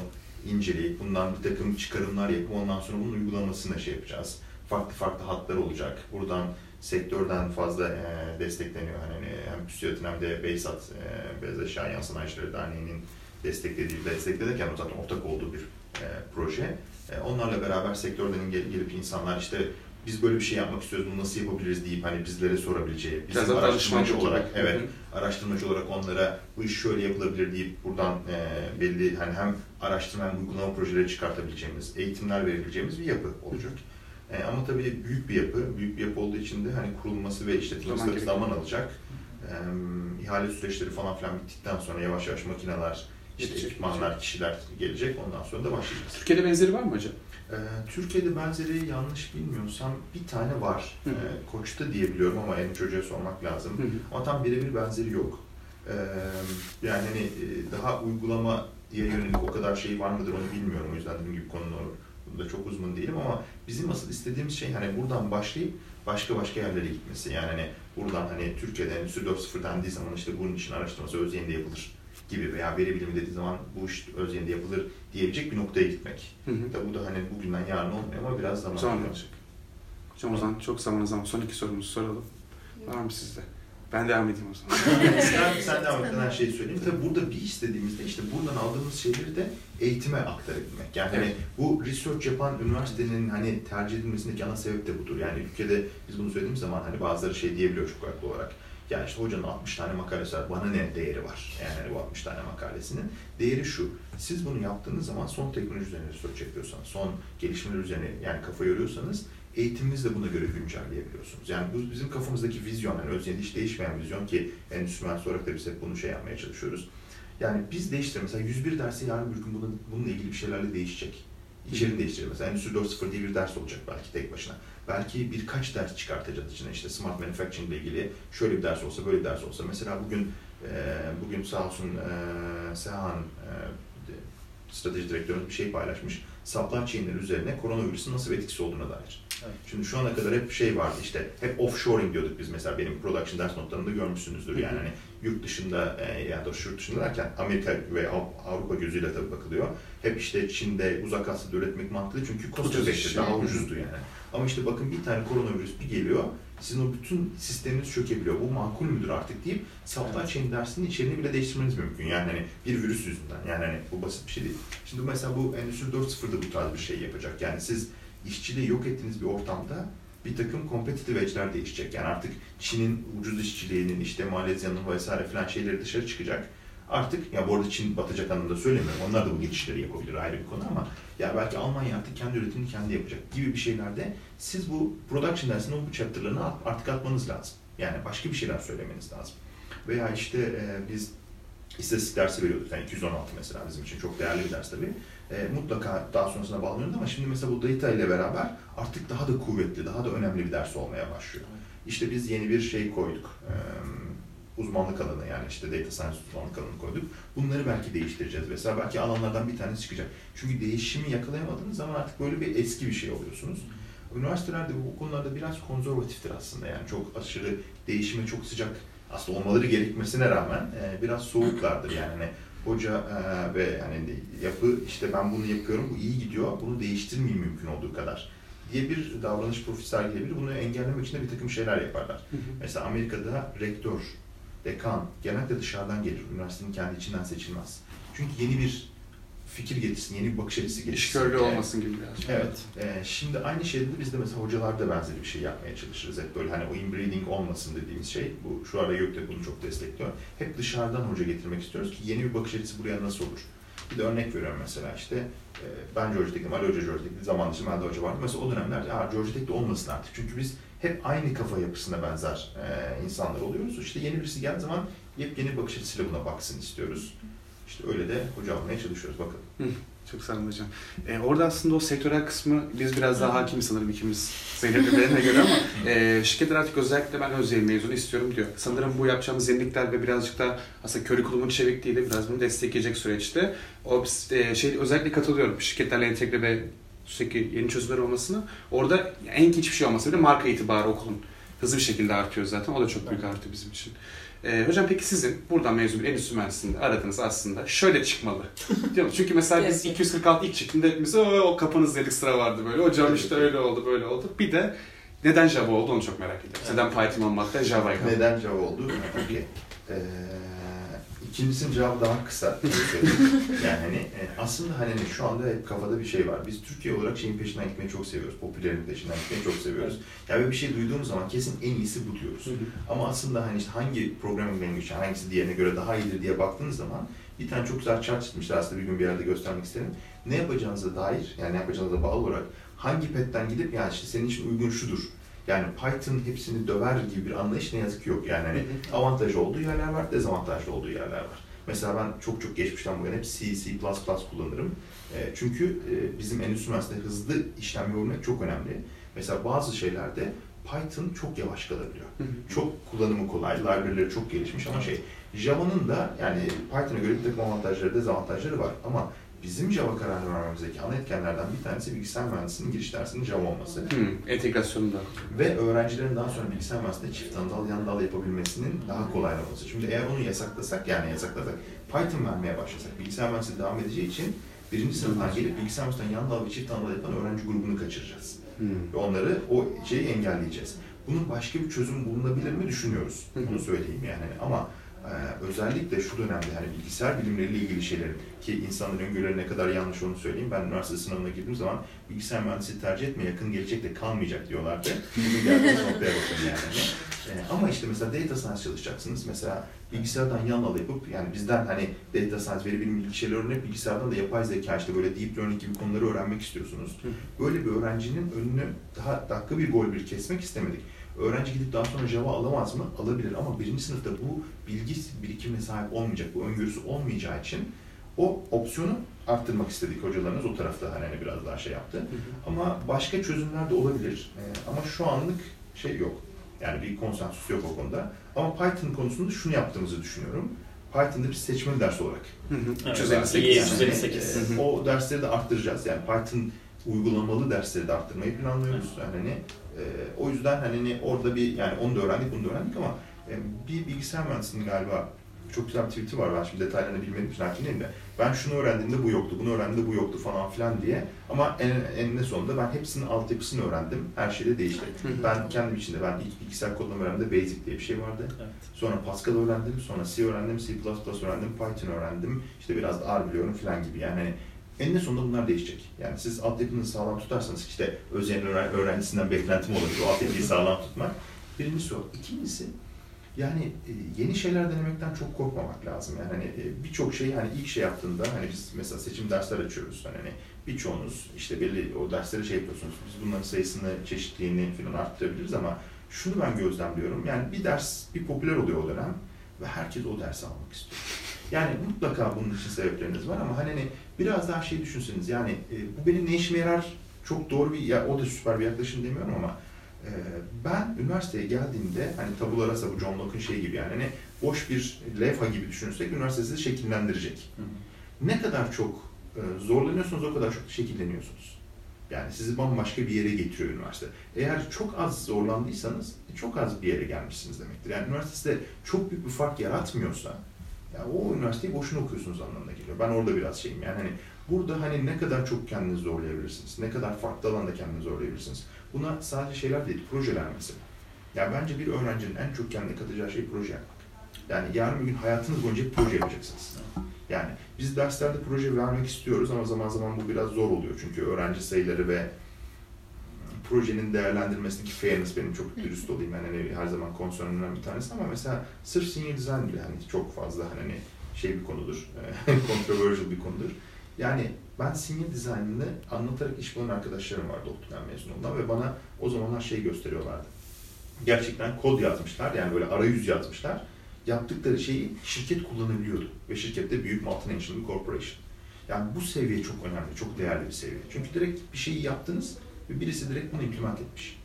S4: inceleyip bundan bir takım çıkarımlar yapıp ondan sonra bunun uygulamasını şey yapacağız. Farklı farklı hatlar olacak. Buradan sektörden fazla e, destekleniyor. Hani hem TÜSİAD'ın hem de Beysat, e, Beyaz Eşya Yan Sanayicileri Derneği'nin desteklediği, desteklerken o zaten ortak olduğu bir e, proje. E, onlarla beraber sektörden gel- gelip insanlar işte biz böyle bir şey yapmak istiyoruz, bunu nasıl yapabiliriz deyip hani bizlere sorabileceği, bizim
S3: Biraz
S4: araştırmacı olarak,
S3: gibi.
S4: evet, araştırmacı olarak onlara bu iş şöyle yapılabilir deyip buradan e, belli hani hem araştırma hem uygulama projeleri çıkartabileceğimiz, eğitimler verebileceğimiz bir yapı olacak. E, ama tabii büyük bir yapı, büyük bir yapı olduğu için de hani kurulması ve işletilmesi
S3: Zaman
S4: zaman alacak. E, ihale süreçleri falan filan bittikten sonra yavaş yavaş makineler, işte ekipmanlar, kişiler gelecek. Ondan sonra da başlayacağız.
S3: Türkiye'de benzeri var mı hocam?
S4: Ee, Türkiye'de benzeri yanlış bilmiyorsam bir tane var.
S3: Hı hı.
S4: Ee, Koç'ta diye biliyorum ama en çocuğa sormak lazım.
S3: Hı hı.
S4: Ama tam birebir benzeri yok. Ee, yani hani e, daha uygulama diye yönelik o kadar şey var mıdır onu bilmiyorum. O yüzden dediğim gibi konunun da çok uzman değilim ama bizim asıl istediğimiz şey hani buradan başlayıp başka başka yerlere gitmesi. Yani hani buradan hani Türkiye'de Endüstri 4.0 dendiği zaman işte bunun için araştırması Özyeğin'de yapılır gibi veya veri bilimi dediği zaman bu iş Özyeğin'de yapılır diyebilecek bir noktaya gitmek.
S3: Hı hı.
S4: Tabi bu da hani bugünden yarın olmuyor ama biraz zaman
S3: Zaman alacak. Hocam o zaman çok zamanınız ama son iki sorumuzu soralım. Var mı sizde? Ben devam edeyim o zaman.
S4: sen, sen devam et, her şeyi söyleyeyim. Tabii burada bir istediğimizde işte buradan aldığımız şeyleri de eğitime aktarabilmek. Yani hani
S3: Evet.
S4: bu research yapan üniversitenin hani tercih edilmesindeki ana sebep de budur. Yani ülkede biz bunu söylediğimiz zaman hani bazıları şey diyebiliyor çok haklı olarak. Yani işte hocanın 60 tane makalesi var, bana ne değeri var? Yani bu 60 tane makalesinin değeri şu. Siz bunu yaptığınız zaman son teknoloji üzerine research yapıyorsanız, son gelişmeler üzerine yani kafa yoruyorsanız eğitiminizi de buna göre güncelleyebiliyorsunuz. Yani bu bizim kafamızdaki vizyon, yani özünde hiç değişmeyen vizyon ki endüstri mühendisi olarak da biz hep bunu şey yapmaya çalışıyoruz. Yani biz değiştir mesela 101 dersi yarın bir gün bunun, bununla ilgili bir şeylerle değişecek. İçerini değiştirecek. Mesela Endüstri 4.0 diye bir ders olacak belki tek başına. Belki birkaç ders çıkartacağız içine. İşte smart manufacturing ile ilgili şöyle bir ders olsa, böyle bir ders olsa. Mesela bugün e, bugün sağ olsun e, Sehan e, strateji direktörümüz bir şey paylaşmış. Supply chain'ler üzerine koronavirüsün nasıl bir etkisi olduğuna dair.
S5: Evet.
S4: Şimdi şu ana kadar hep şey vardı işte, hep offshoring diyorduk biz mesela benim production ders notlarımda görmüşsünüzdür. Yani hani yurt dışında e, yani doğrusu yurt dışında derken Amerika ve Av- Avrupa gözüyle tabii bakılıyor. Hep işte Çin'de, Uzak Asya'da üretmek mantıklı çünkü cost effective, daha ucuzdu yani. Ama işte bakın bir tane koronavirüs bir geliyor, sizin o bütün sisteminiz çökebiliyor. Bu makul müdür artık deyip supply chain dersinin içeriğini bile değiştirmeniz mümkün. Yani hani bir virüs yüzünden. Yani hani bu basit bir şey değil. Şimdi mesela bu Endüstri 4.0'da bu tarz bir şey yapacak. Yani siz işçiliği yok ettiğiniz bir ortamda bir takım competitive edge'ler değişecek. Yani artık Çin'in ucuz işçiliğinin, işte Malezya'nın vesaire filan şeyleri dışarı çıkacak. Artık ya bu arada Çin batacak anlamda söylemiyorum. Onlar da bu geçişleri yapabilir ayrı bir konu ama ya belki Almanya artık kendi üretimini kendi yapacak gibi bir şeylerde siz bu production dersinde bu chapter'larını artık atmanız lazım. Yani başka bir şeyler söylemeniz lazım. Veya işte e, biz istatistik dersi veriyorduk. Yani 216 mesela bizim için çok değerli bir ders tabii. E, mutlaka daha sonrasında bağlanıyordu ama şimdi mesela bu data ile beraber artık daha da kuvvetli, daha da önemli bir ders olmaya başlıyor. İşte biz yeni bir şey koyduk. E, uzmanlık alanı yani işte data science uzmanlık alanı koyduk. Bunları belki değiştireceğiz. Mesela belki alanlardan bir tanesi çıkacak. Çünkü değişimi yakalayamadığınız zaman artık böyle bir eski bir şey oluyorsunuz. Üniversitelerde bu konularda biraz konservatiftir aslında yani çok aşırı değişime çok sıcak aslında olmaları gerekmesine rağmen e, biraz soğuklardır yani hani hoca e, ve yani yapı işte ben bunu yapıyorum bu iyi gidiyor bunu değiştirmeyeyim mümkün olduğu kadar diye bir davranış profili sergileyebilir. Bunu engellemek için de bir takım şeyler yaparlar. Hı hı. Mesela Amerika'da rektör, dekan genellikle dışarıdan gelir. Üniversitenin kendi içinden seçilmez. Çünkü yeni bir fikir getirsin, yeni bir bakış açısı getirsin.
S3: İşgörlü yani. olmasın gibi biraz.
S4: Evet. E, şimdi aynı şeyde de biz de mesela hocalarda benzeri bir şey yapmaya çalışırız. Hep böyle hani o inbreeding olmasın dediğimiz şey. Bu şu ara Gökte bunu çok destekliyor. Hep dışarıdan hoca getirmek istiyoruz ki yeni bir bakış açısı buraya nasıl olur? Bir de örnek veriyorum mesela işte e, ben Georgia Tech'im, Ali Hoca Georgia Tech'li, zaman dışı Melda Hoca vardı. Mesela o dönemler ya Georgia Tech'te olmasın artık. Çünkü biz hep aynı kafa yapısına benzer e, insanlar oluyoruz. İşte yeni birisi geldiği zaman yepyeni bakış açısıyla buna baksın istiyoruz. İşte öyle de hoca almaya çalışıyoruz.
S3: Hı, çok sağ olun hocam. Ee, orada aslında o sektörel kısmı biz biraz daha hakim sanırım ikimiz benimle göre ama e, şirketler artık özellikle ben öz mezunu istiyorum diyor. Sanırım bu yapacağımız yenilikler ve birazcık da aslında curriculum'un çevikliğiyle biraz bunu destekleyecek süreçte o e, şey özellikle katılıyorum. Şirketlerle entegre ve sürekli yeni çözümler olmasına. Orada en hiçbir şey olmasa bile marka itibarı okulun hızlı bir şekilde artıyor zaten. O da çok büyük artı bizim için. Ee, hocam peki sizin buradan mezun bir endüstri mühendisliğinde aradığınız aslında şöyle çıkmalı. Değil mi? Çünkü mesela biz 246 ilk çıktığında hepimiz o, o kapınız dedik sıra vardı böyle. Hocam işte öyle oldu böyle oldu. Bir de neden Java oldu onu çok merak ediyorum. Neden Python olmakta Java'ya kaldı?
S4: Neden Java oldu? Peki. Ee, İkincisinin cevabı daha kısa. yani hani e, aslında hani şu anda hep kafada bir şey var. Biz Türkiye olarak şeyin peşinden gitmeyi çok seviyoruz. Popülerin peşinden gitmeyi çok seviyoruz. Ya yani bir şey duyduğumuz zaman kesin en iyisi bu diyoruz. Ama aslında hani işte hangi programming language hangisi diğerine göre daha iyidir diye baktığınız zaman bir tane çok güzel chart çizmişler aslında bir gün bir yerde göstermek isterim. Ne yapacağınıza dair yani ne yapacağınıza bağlı olarak hangi petten gidip yani işte senin için uygun şudur yani Python hepsini döver gibi bir anlayış ne yazık ki yok. Yani hani avantajı olduğu yerler var, dezavantajlı olduğu yerler var. Mesela ben çok çok geçmişten bu yana hep C, C++ kullanırım. E, çünkü e, bizim endüstri mühendisliğinde hızlı işlem yapabilmek çok önemli. Mesela bazı şeylerde Python çok yavaş kalabiliyor. çok kullanımı kolay, library'leri çok gelişmiş ama şey Java'nın da yani Python'a göre bir takım avantajları, dezavantajları var ama bizim Java kararını vermemizdeki ana etkenlerden bir tanesi bilgisayar mühendisliğinin giriş dersinin Java olması.
S3: Hmm, entegrasyonunda.
S4: Ve öğrencilerin daha sonra bilgisayar mühendisliğinde çift dal, yan dal yapabilmesinin daha kolaylaması. Şimdi eğer onu yasaklasak, yani yasaklasak, Python vermeye başlasak, bilgisayar mühendisliği devam edeceği için birinci sınıftan gelip bilgisayar mühendisliğinden yan dal ve çift dal yapan öğrenci grubunu kaçıracağız. Hmm. Ve onları o şeyi engelleyeceğiz. Bunun başka bir çözüm bulunabilir mi düşünüyoruz. Bunu söyleyeyim yani. Ama ee, özellikle şu dönemde hani bilgisayar bilimleriyle ilgili şeylerin ki insanların öngörüleri ne kadar yanlış onu söyleyeyim. Ben üniversite sınavına girdiğim zaman bilgisayar mühendisliği tercih etme yakın gelecekte kalmayacak diyorlardı. Bugün geldiğimiz noktaya bakın yani. Ee, ama işte mesela data science çalışacaksınız. Mesela bilgisayardan yan al yapıp yani bizden hani data science, veri bilimi ilgili şeyler öğrenip bilgisayardan da yapay zeka işte böyle deep learning gibi konuları öğrenmek istiyorsunuz. Böyle bir öğrencinin önünü daha dakika bir gol bir kesmek istemedik Öğrenci gidip daha sonra Java alamaz mı? Alabilir ama birinci sınıfta bu bilgi birikimine sahip olmayacak, bu öngörüsü olmayacağı için o opsiyonu arttırmak istedik hocalarımız o tarafta hani, hani biraz daha şey yaptı. Hı hı. Ama başka çözümler de olabilir. Ee, ama şu anlık şey yok. Yani bir konsensus yok o konuda. Ama Python konusunda şunu yaptığımızı düşünüyorum. Python'da bir seçmeli ders olarak.
S3: Hı hı. 358.
S4: Yani, e, o dersleri de arttıracağız. Yani Python uygulamalı dersleri de arttırmayı planlıyoruz. Yani hani e, o yüzden hani orada bir yani onu da öğrendik bunu da öğrendik ama e, bir bilgisayar mühendisliğinin galiba çok güzel bir tweet'i var ben şimdi detaylarını bilmediğim için hakimiyim de ben şunu öğrendiğimde bu yoktu, bunu öğrendiğimde bu yoktu falan filan diye ama en, eninde sonunda ben hepsinin altyapısını öğrendim. Her şey de değişti. ben kendim içinde ben ilk bilgisayar kodlama öğrendiğimde Basic diye bir şey vardı. Evet. Sonra Pascal öğrendim, sonra C öğrendim, C++ öğrendim, Python öğrendim. İşte biraz da R biliyorum filan gibi yani hani eninde sonunda bunlar değişecek. Yani siz altyapınızı sağlam tutarsanız işte özel öğrencisinden beklentim olabilir o altyapıyı sağlam tutmak. Birincisi o. İkincisi Yani e, yeni şeyler denemekten çok korkmamak lazım. Yani hani e, birçok şey hani ilk şey yaptığında hani biz mesela seçim dersler açıyoruz. Hani, hani birçoğunuz işte belli o dersleri şey yapıyorsunuz. Biz bunların sayısını, çeşitliliğini falan arttırabiliriz ama şunu ben gözlemliyorum. Yani bir ders bir popüler oluyor o dönem ve herkes o dersi almak istiyor. Yani mutlaka bunun için sebepleriniz var ama hani, hani biraz daha şey düşünseniz yani e, bu benim ne işime yarar çok doğru bir ya o da süper bir yaklaşım demiyorum ama e, ben üniversiteye geldiğimde hani tabula rasa bu John Locke'un şeyi gibi yani hani boş bir levha gibi düşünürsek üniversite sizi şekillendirecek. Ne kadar çok e, zorlanıyorsunuz o kadar çok şekilleniyorsunuz. Yani sizi bambaşka bir yere getiriyor üniversite. Eğer çok az zorlandıysanız e, çok az bir yere gelmişsiniz demektir. Yani üniversitede çok büyük bir fark yaratmıyorsa ya o üniversiteyi boşuna okuyorsunuz anlamına geliyor. Ben orada biraz şeyim yani hani burada hani ne kadar çok kendinizi zorlayabilirsiniz, ne kadar farklı alanda kendinizi zorlayabilirsiniz. Buna sadece şeyler değil, projeler mesela. Ya bence bir öğrencinin en çok kendine katacağı şey proje yapmak. Yani yarın bir gün hayatınız boyunca bir proje yapacaksınız. Yani biz derslerde proje vermek istiyoruz ama zaman zaman bu biraz zor oluyor. Çünkü öğrenci sayıları ve projenin değerlendirmesindeki fairness benim çok dürüst olayım. Yani hani her zaman konsörümden bir tanesi ama mesela sırf senior design bile hani çok fazla hani şey bir konudur, controversial bir konudur. Yani ben senior design'ını anlatarak iş bulan arkadaşlarım vardı ODTÜ'den mezun olan ve bana o zamanlar şey gösteriyorlardı. Gerçekten kod yazmışlar yani böyle arayüz yazmışlar. Yaptıkları şeyi şirket kullanabiliyordu ve şirkette büyük multinational bir corporation. Yani bu seviye çok önemli, çok değerli bir seviye. Çünkü direkt bir şeyi yaptınız ve birisi direkt bunu implement etmiş.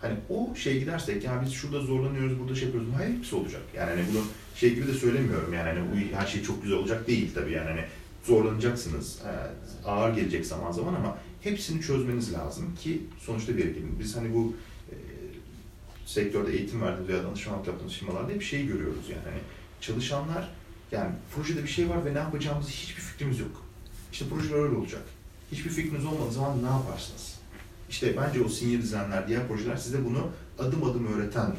S4: Hani o şeye gidersek ya biz şurada zorlanıyoruz, burada şey yapıyoruz. Hayır hepsi olacak. Yani hani bunu şey gibi de söylemiyorum yani hani bu her şey çok güzel olacak değil tabii yani hani zorlanacaksınız, ağır gelecek zaman zaman ama hepsini çözmeniz lazım ki sonuçta bir gelin. Biz hani bu e, sektörde eğitim verdiğimiz veya danışmanlık yaptığımız firmalarda hep şeyi görüyoruz yani hani çalışanlar yani projede bir şey var ve ne yapacağımızı hiçbir fikrimiz yok. İşte projeler öyle olacak. Hiçbir fikriniz olmadığı zaman ne yaparsınız? İşte bence o senior designler, diğer projeler size bunu adım adım öğreten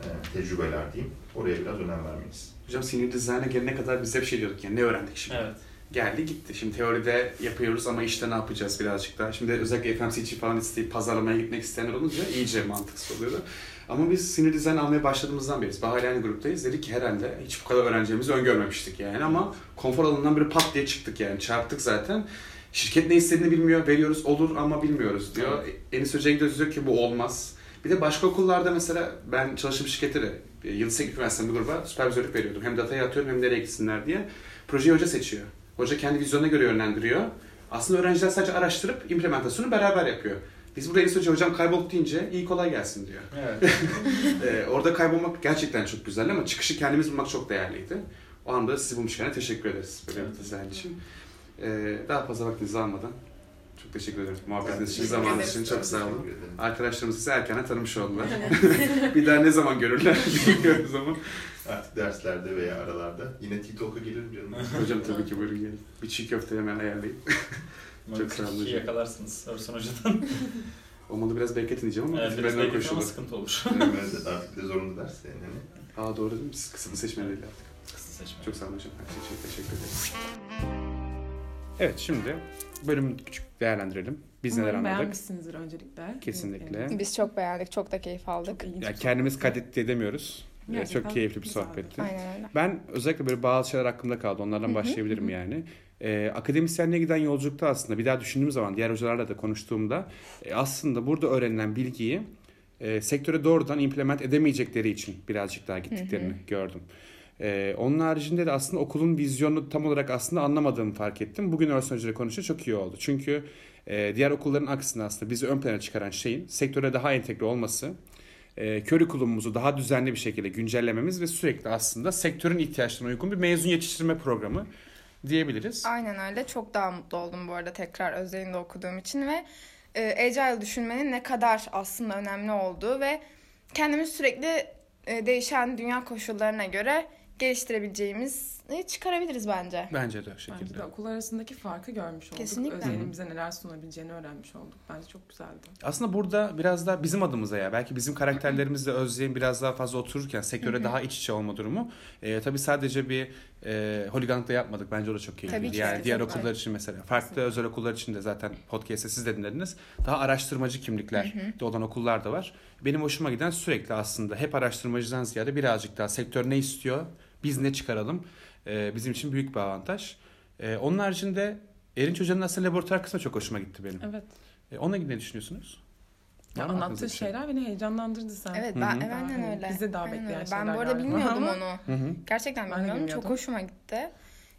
S4: e, tecrübeler diyeyim. Oraya biraz önem vermeliyiz.
S3: Hocam senior design'a gelene kadar biz hep şey diyorduk yani ne öğrendik şimdi?
S5: Evet.
S3: Geldi gitti. Şimdi teoride yapıyoruz ama işte ne yapacağız birazcık daha. Şimdi özellikle FMCG falan isteyip pazarlamaya gitmek isteyenler olunca iyice mantıksız oluyordu. Ama biz senior design almaya başladığımızdan beri, Bahar aynı gruptayız. Dedik ki herhalde hiç bu kadar öğreneceğimizi öngörmemiştik yani ama konfor alanından bir pat diye çıktık yani. Çarptık zaten. Şirket ne istediğini bilmiyor, veriyoruz olur ama bilmiyoruz diyor. Enis Hoca'ya gidiyoruz diyor ki bu olmaz. Bir de başka okullarda mesela ben çalıştığım şirkette de Yıldız Teknik Üniversitesi'nde bir gruba süpervizörlük veriyordum. Hem datayı atıyorum hem nereye gitsinler diye. Projeyi hoca seçiyor. Hoca kendi vizyonuna göre yönlendiriyor. Aslında öğrenciler sadece araştırıp implementasyonu beraber yapıyor. Biz burada Enis Hoca hocam kaybolduk deyince iyi kolay gelsin diyor.
S5: Evet.
S3: Ee, orada kaybolmak gerçekten çok güzel ama çıkışı kendimiz bulmak çok değerliydi. O anda sizi bulmuşken teşekkür ederiz böyle bir dizayn için. Ee, daha fazla vaktinizi almadan çok teşekkür ederim. Muhabbetiniz için, zamanınız için çok sağ olun. Arkadaşlarımız sizi erkenden tanımış oldular. bir daha ne zaman görürler bilmiyoruz ama.
S4: Artık derslerde veya aralarda. Yine TikTok'a gelirim canım.
S3: Hocam tabii ki buyurun gelin. Bir çiğ köfte hemen ayarlayayım. Çok sağ olun hocam.
S5: yakalarsınız Örsan Hoca'dan.
S3: Olmadı biraz bekletin diyeceğim ama
S5: evet, biraz bekletin ama sıkıntı olur.
S4: Evet, artık de zorunlu ders yani.
S3: Aa doğru değil mi? Siz kısmı seçmeliydi artık.
S5: Kısa seçme.
S3: Çok sağ olun hocam. Her şey için teşekkür ederim. Evet şimdi bölümü küçük değerlendirelim. Biz neler anladık?
S2: beğenmişsinizdir öncelikle.
S3: Kesinlikle.
S1: Biz çok beğendik, çok da keyif aldık.
S2: Çok ilginç.
S3: Ya kendimiz kaydet edemiyoruz. Ee,
S2: Gerçekten
S3: Çok keyifli bir sohbetti.
S1: Aynen öyle.
S3: Ben özellikle böyle bazı şeyler aklımda kaldı. Onlardan başlayabilirim yani. Ee, akademisyenliğe giden yolculukta aslında bir daha düşündüğüm zaman diğer hocalarla da konuştuğumda e, aslında burada öğrenilen bilgiyi e, sektöre doğrudan implement edemeyecekleri için birazcık daha gittiklerini gördüm. Ee, onun haricinde de aslında okulun vizyonunu tam olarak aslında anlamadığımı fark ettim. Bugün Örsan Hoca'yla konuşunca çok iyi oldu. Çünkü e, diğer okulların aksine aslında bizi ön plana çıkaran şeyin sektöre daha entegre olması, e, curriculum'umuzu daha düzenli bir şekilde güncellememiz ve sürekli aslında sektörün ihtiyaçlarına uygun bir mezun yetiştirme programı diyebiliriz.
S1: Aynen öyle. Çok daha mutlu oldum bu arada tekrar özelinde okuduğum için ve e, agile düşünmenin ne kadar aslında önemli olduğu ve kendimiz sürekli e, değişen dünya koşullarına göre geliştirebileceğimizi çıkarabiliriz bence.
S3: Bence de o
S2: Bence
S3: şekilde.
S2: de okullar arasındaki farkı görmüş olduk.
S1: Kesinlikle.
S2: Özelliğin bize neler sunabileceğini öğrenmiş olduk. Bence çok güzeldi.
S3: Aslında burada biraz da bizim adımıza ya belki bizim karakterlerimizle Özlem biraz daha fazla otururken sektöre daha iç içe olma durumu. E, tabii sadece bir e, holiganlık da yapmadık. Bence o da çok keyifliydi.
S1: Tabii ki,
S3: yani diğer okullar için mesela. Farklı özel okullar için de zaten podcast'te siz de dinlediniz. Daha araştırmacı kimlikler de olan okullar da var. Benim hoşuma giden sürekli aslında hep araştırmacıdan ziyade birazcık daha sektör ne istiyor, biz ne çıkaralım e, bizim için büyük bir avantaj. E, onun haricinde Erinç Hoca'nın aslında laboratuvar kısmı çok hoşuma gitti benim.
S2: Evet.
S3: E, ilgili ne düşünüyorsunuz?
S2: Ya
S3: Var mı aklınızda
S2: anlattığı
S3: bir şey?
S2: şeyler beni heyecanlandırdı sen.
S1: Evet ben
S3: hı.
S1: aynen
S2: Daha
S1: öyle.
S2: bizi daha
S1: Aynen
S2: bekleyen
S1: öyle.
S2: şeyler
S1: Ben bu arada bilmiyordum onu.
S3: Hı hı.
S1: Gerçekten
S2: Ben de
S1: bilmiyordum. Çok hoşuma gitti.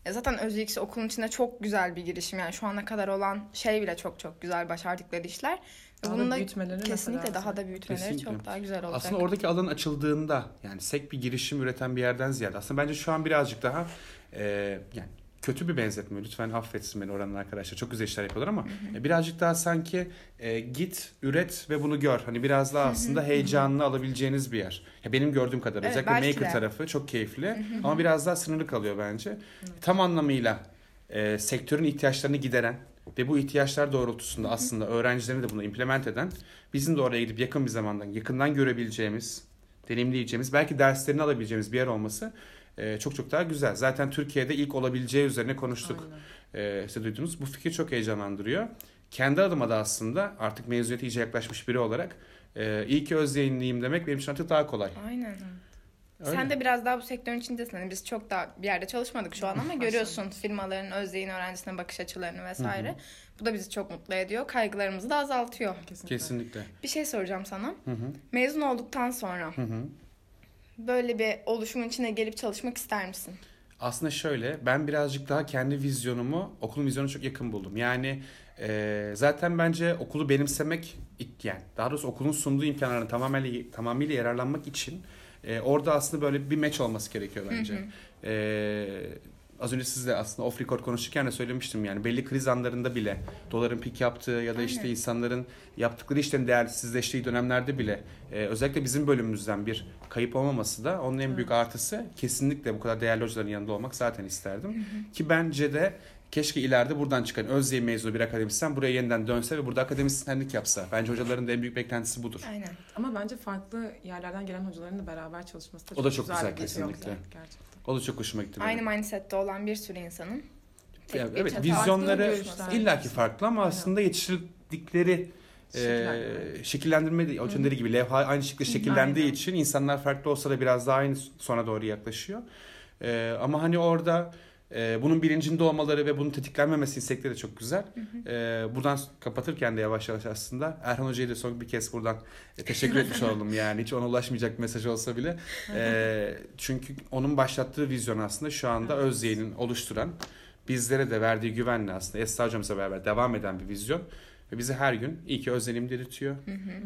S1: Ya zaten Özyeksi okulun içinde çok güzel bir girişim. Yani şu ana kadar olan şey bile çok çok güzel başardıkları işler.
S2: Daha
S1: bunun
S2: da
S1: da
S2: büyütmeleri
S1: kesinlikle daha da büyütmeleri
S3: Kesinlikle.
S1: çok daha güzel olacak.
S3: Aslında oradaki alan açıldığında yani sek bir girişim üreten bir yerden ziyade aslında bence şu an birazcık daha e, yani kötü bir benzetme. Lütfen affetsin beni oranın arkadaşlar çok güzel işler yapıyorlar ama e, birazcık daha sanki e, git üret ve bunu gör. Hani biraz daha aslında heyecanını alabileceğiniz bir yer. Ya benim gördüğüm kadarıyla
S1: Evet,
S3: özellikle maker
S1: de.
S3: tarafı çok keyifli. Ama biraz daha sınırlı kalıyor bence. Tam anlamıyla e, sektörün ihtiyaçlarını gideren ve bu ihtiyaçlar doğrultusunda aslında öğrencilerini de bunu implement eden bizim de oraya gidip yakın bir zamandan yakından görebileceğimiz, deneyimleyeceğimiz, belki derslerini alabileceğimiz bir yer olması e, çok çok daha güzel. Zaten Türkiye'de ilk olabileceği üzerine konuştuk. E, size duydunuz. Bu fikir çok heyecanlandırıyor. Kendi adıma da aslında artık mezuniyete iyice yaklaşmış biri olarak e, iyi ki öz yayınlıyım demek benim için artık daha kolay.
S1: Aynen.
S3: Öyle.
S1: Sen de biraz daha bu sektörün içindesin. Hani biz çok da bir yerde çalışmadık şu an ama görüyorsun firmaların özdeğin öğrencisine bakış açılarını vesaire. Bu da bizi çok mutlu ediyor. Kaygılarımızı da azaltıyor.
S2: Kesinlikle.
S3: Kesinlikle.
S1: Bir şey soracağım sana.
S3: Hı hı.
S1: Mezun olduktan sonra
S3: Hı hı.
S1: Böyle bir oluşumun içine gelip çalışmak ister misin?
S3: Aslında şöyle ben birazcık daha kendi vizyonumu okulun vizyonuna çok yakın buldum. Yani e, zaten bence okulu benimsemek yani daha doğrusu okulun sunduğu imkanlardan tamamıyla tamamıyla yararlanmak için e, orada aslında böyle bir match olması gerekiyor bence. E, az önce sizle aslında off record konuşurken de söylemiştim yani belli kriz anlarında bile doların pik yaptığı ya da işte
S1: Aynen.
S3: insanların yaptıkları işlerin değersizleştiği dönemlerde bile e, özellikle bizim bölümümüzden bir kayıp olmaması da onun en büyük artısı kesinlikle bu kadar değerli hocaların yanında olmak zaten isterdim. Ki bence de keşke ileride buradan çıkan Özyeğin mezunu bir akademisyen buraya yeniden dönse ve burada akademisyenlik yapsa. Bence hocaların da en büyük beklentisi budur.
S1: Aynen.
S2: Ama bence farklı yerlerden gelen hocaların da beraber çalışması da
S3: O
S2: çok,
S3: da çok güzel,
S2: bir şey
S3: kesinlikle.
S2: Gerçekten.
S3: O da çok hoşuma gitti. benim.
S1: Aynı mindsette olan bir sürü insanın. tek
S3: Ya
S1: bir
S3: evet vizyonları illaki farklı ama
S2: Aynen.
S3: aslında yetiştirdikleri e,
S2: Şekillendirme.
S3: de- dediği gibi levha aynı şekilde şekillendiği
S2: Aynen.
S3: için insanlar farklı olsa da biraz daha aynı sona doğru yaklaşıyor. E, ama hani orada e, bunun bilincinde olmaları ve bunun tetiklenmemesi istekleri de çok güzel. E, buradan kapatırken de yavaş yavaş aslında Erhan Hoca'ya da son bir kez buradan e, teşekkür etmiş oldum yani hiç ona ulaşmayacak bir mesaj olsa bile. E, çünkü onun başlattığı vizyon aslında şu anda Özyeğin'in oluşturan bizlere de verdiği güvenle aslında Esra hocamızla beraber devam eden bir vizyon. Ve bizi her gün iyi ki özlenim dedirtiyor.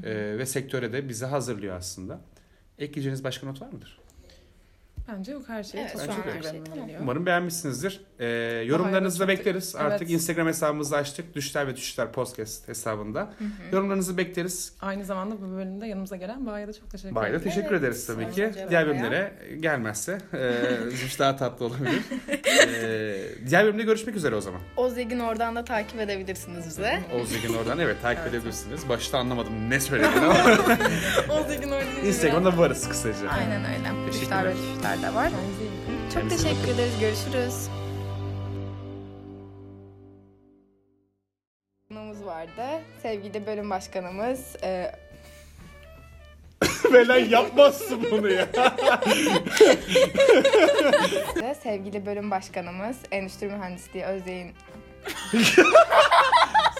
S3: Ee, ve sektöre de bizi hazırlıyor aslında. Ekleyeceğiniz başka not var mıdır?
S2: Bence yok her şey.
S1: Evet,
S2: çok
S3: şu an her
S1: şey tamam.
S2: geliyor.
S3: Umarım beğenmişsinizdir. Ee, yorumlarınızı da bekleriz.
S2: Evet.
S3: Artık Instagram hesabımızı açtık. Düşler ve Düşüşler Podcast hesabında. Yorumlarınızı bekleriz.
S2: Aynı zamanda bu bölümde yanımıza gelen Bağ'a da çok teşekkür
S3: Bayda
S2: ederim.
S3: teşekkür
S1: Evet,
S3: ederiz tabii ki. Diğer bölümlere gelmezse e, daha tatlı olabilir. Ee, diğer bölümde görüşmek üzere o zaman.
S1: Ozegin oradan da takip edebilirsiniz bize.
S3: Oğuz Yekin oradan evet takip edebilirsiniz. Başta anlamadım ne söylediğini ama
S1: Ozegin oradan.
S3: Instagram'da varız kısaca.
S1: Aynen öyle. Düşler ve de var. Çok teşekkür ederiz. Görüşürüz. Konuğumuz vardı. Sevgili bölüm başkanımız. E,
S3: Belen yapmazsın bunu ya.
S1: ve sevgili bölüm başkanımız Endüstri Mühendisliği Özdeğin.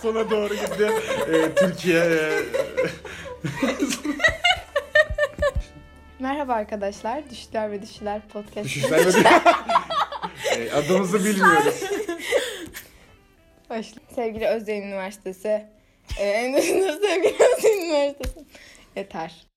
S3: Sona doğru gitti. Ee, Türkiye. E,
S1: Merhaba arkadaşlar. Düşler ve Düşüler Podcast.
S3: düşüşler ve Ee, Adımızı bilmiyoruz.
S1: Başla. Sevgili Özdeğin Üniversitesi. E, Endüstri sevgili Özdeğin Üniversitesi. Yeter.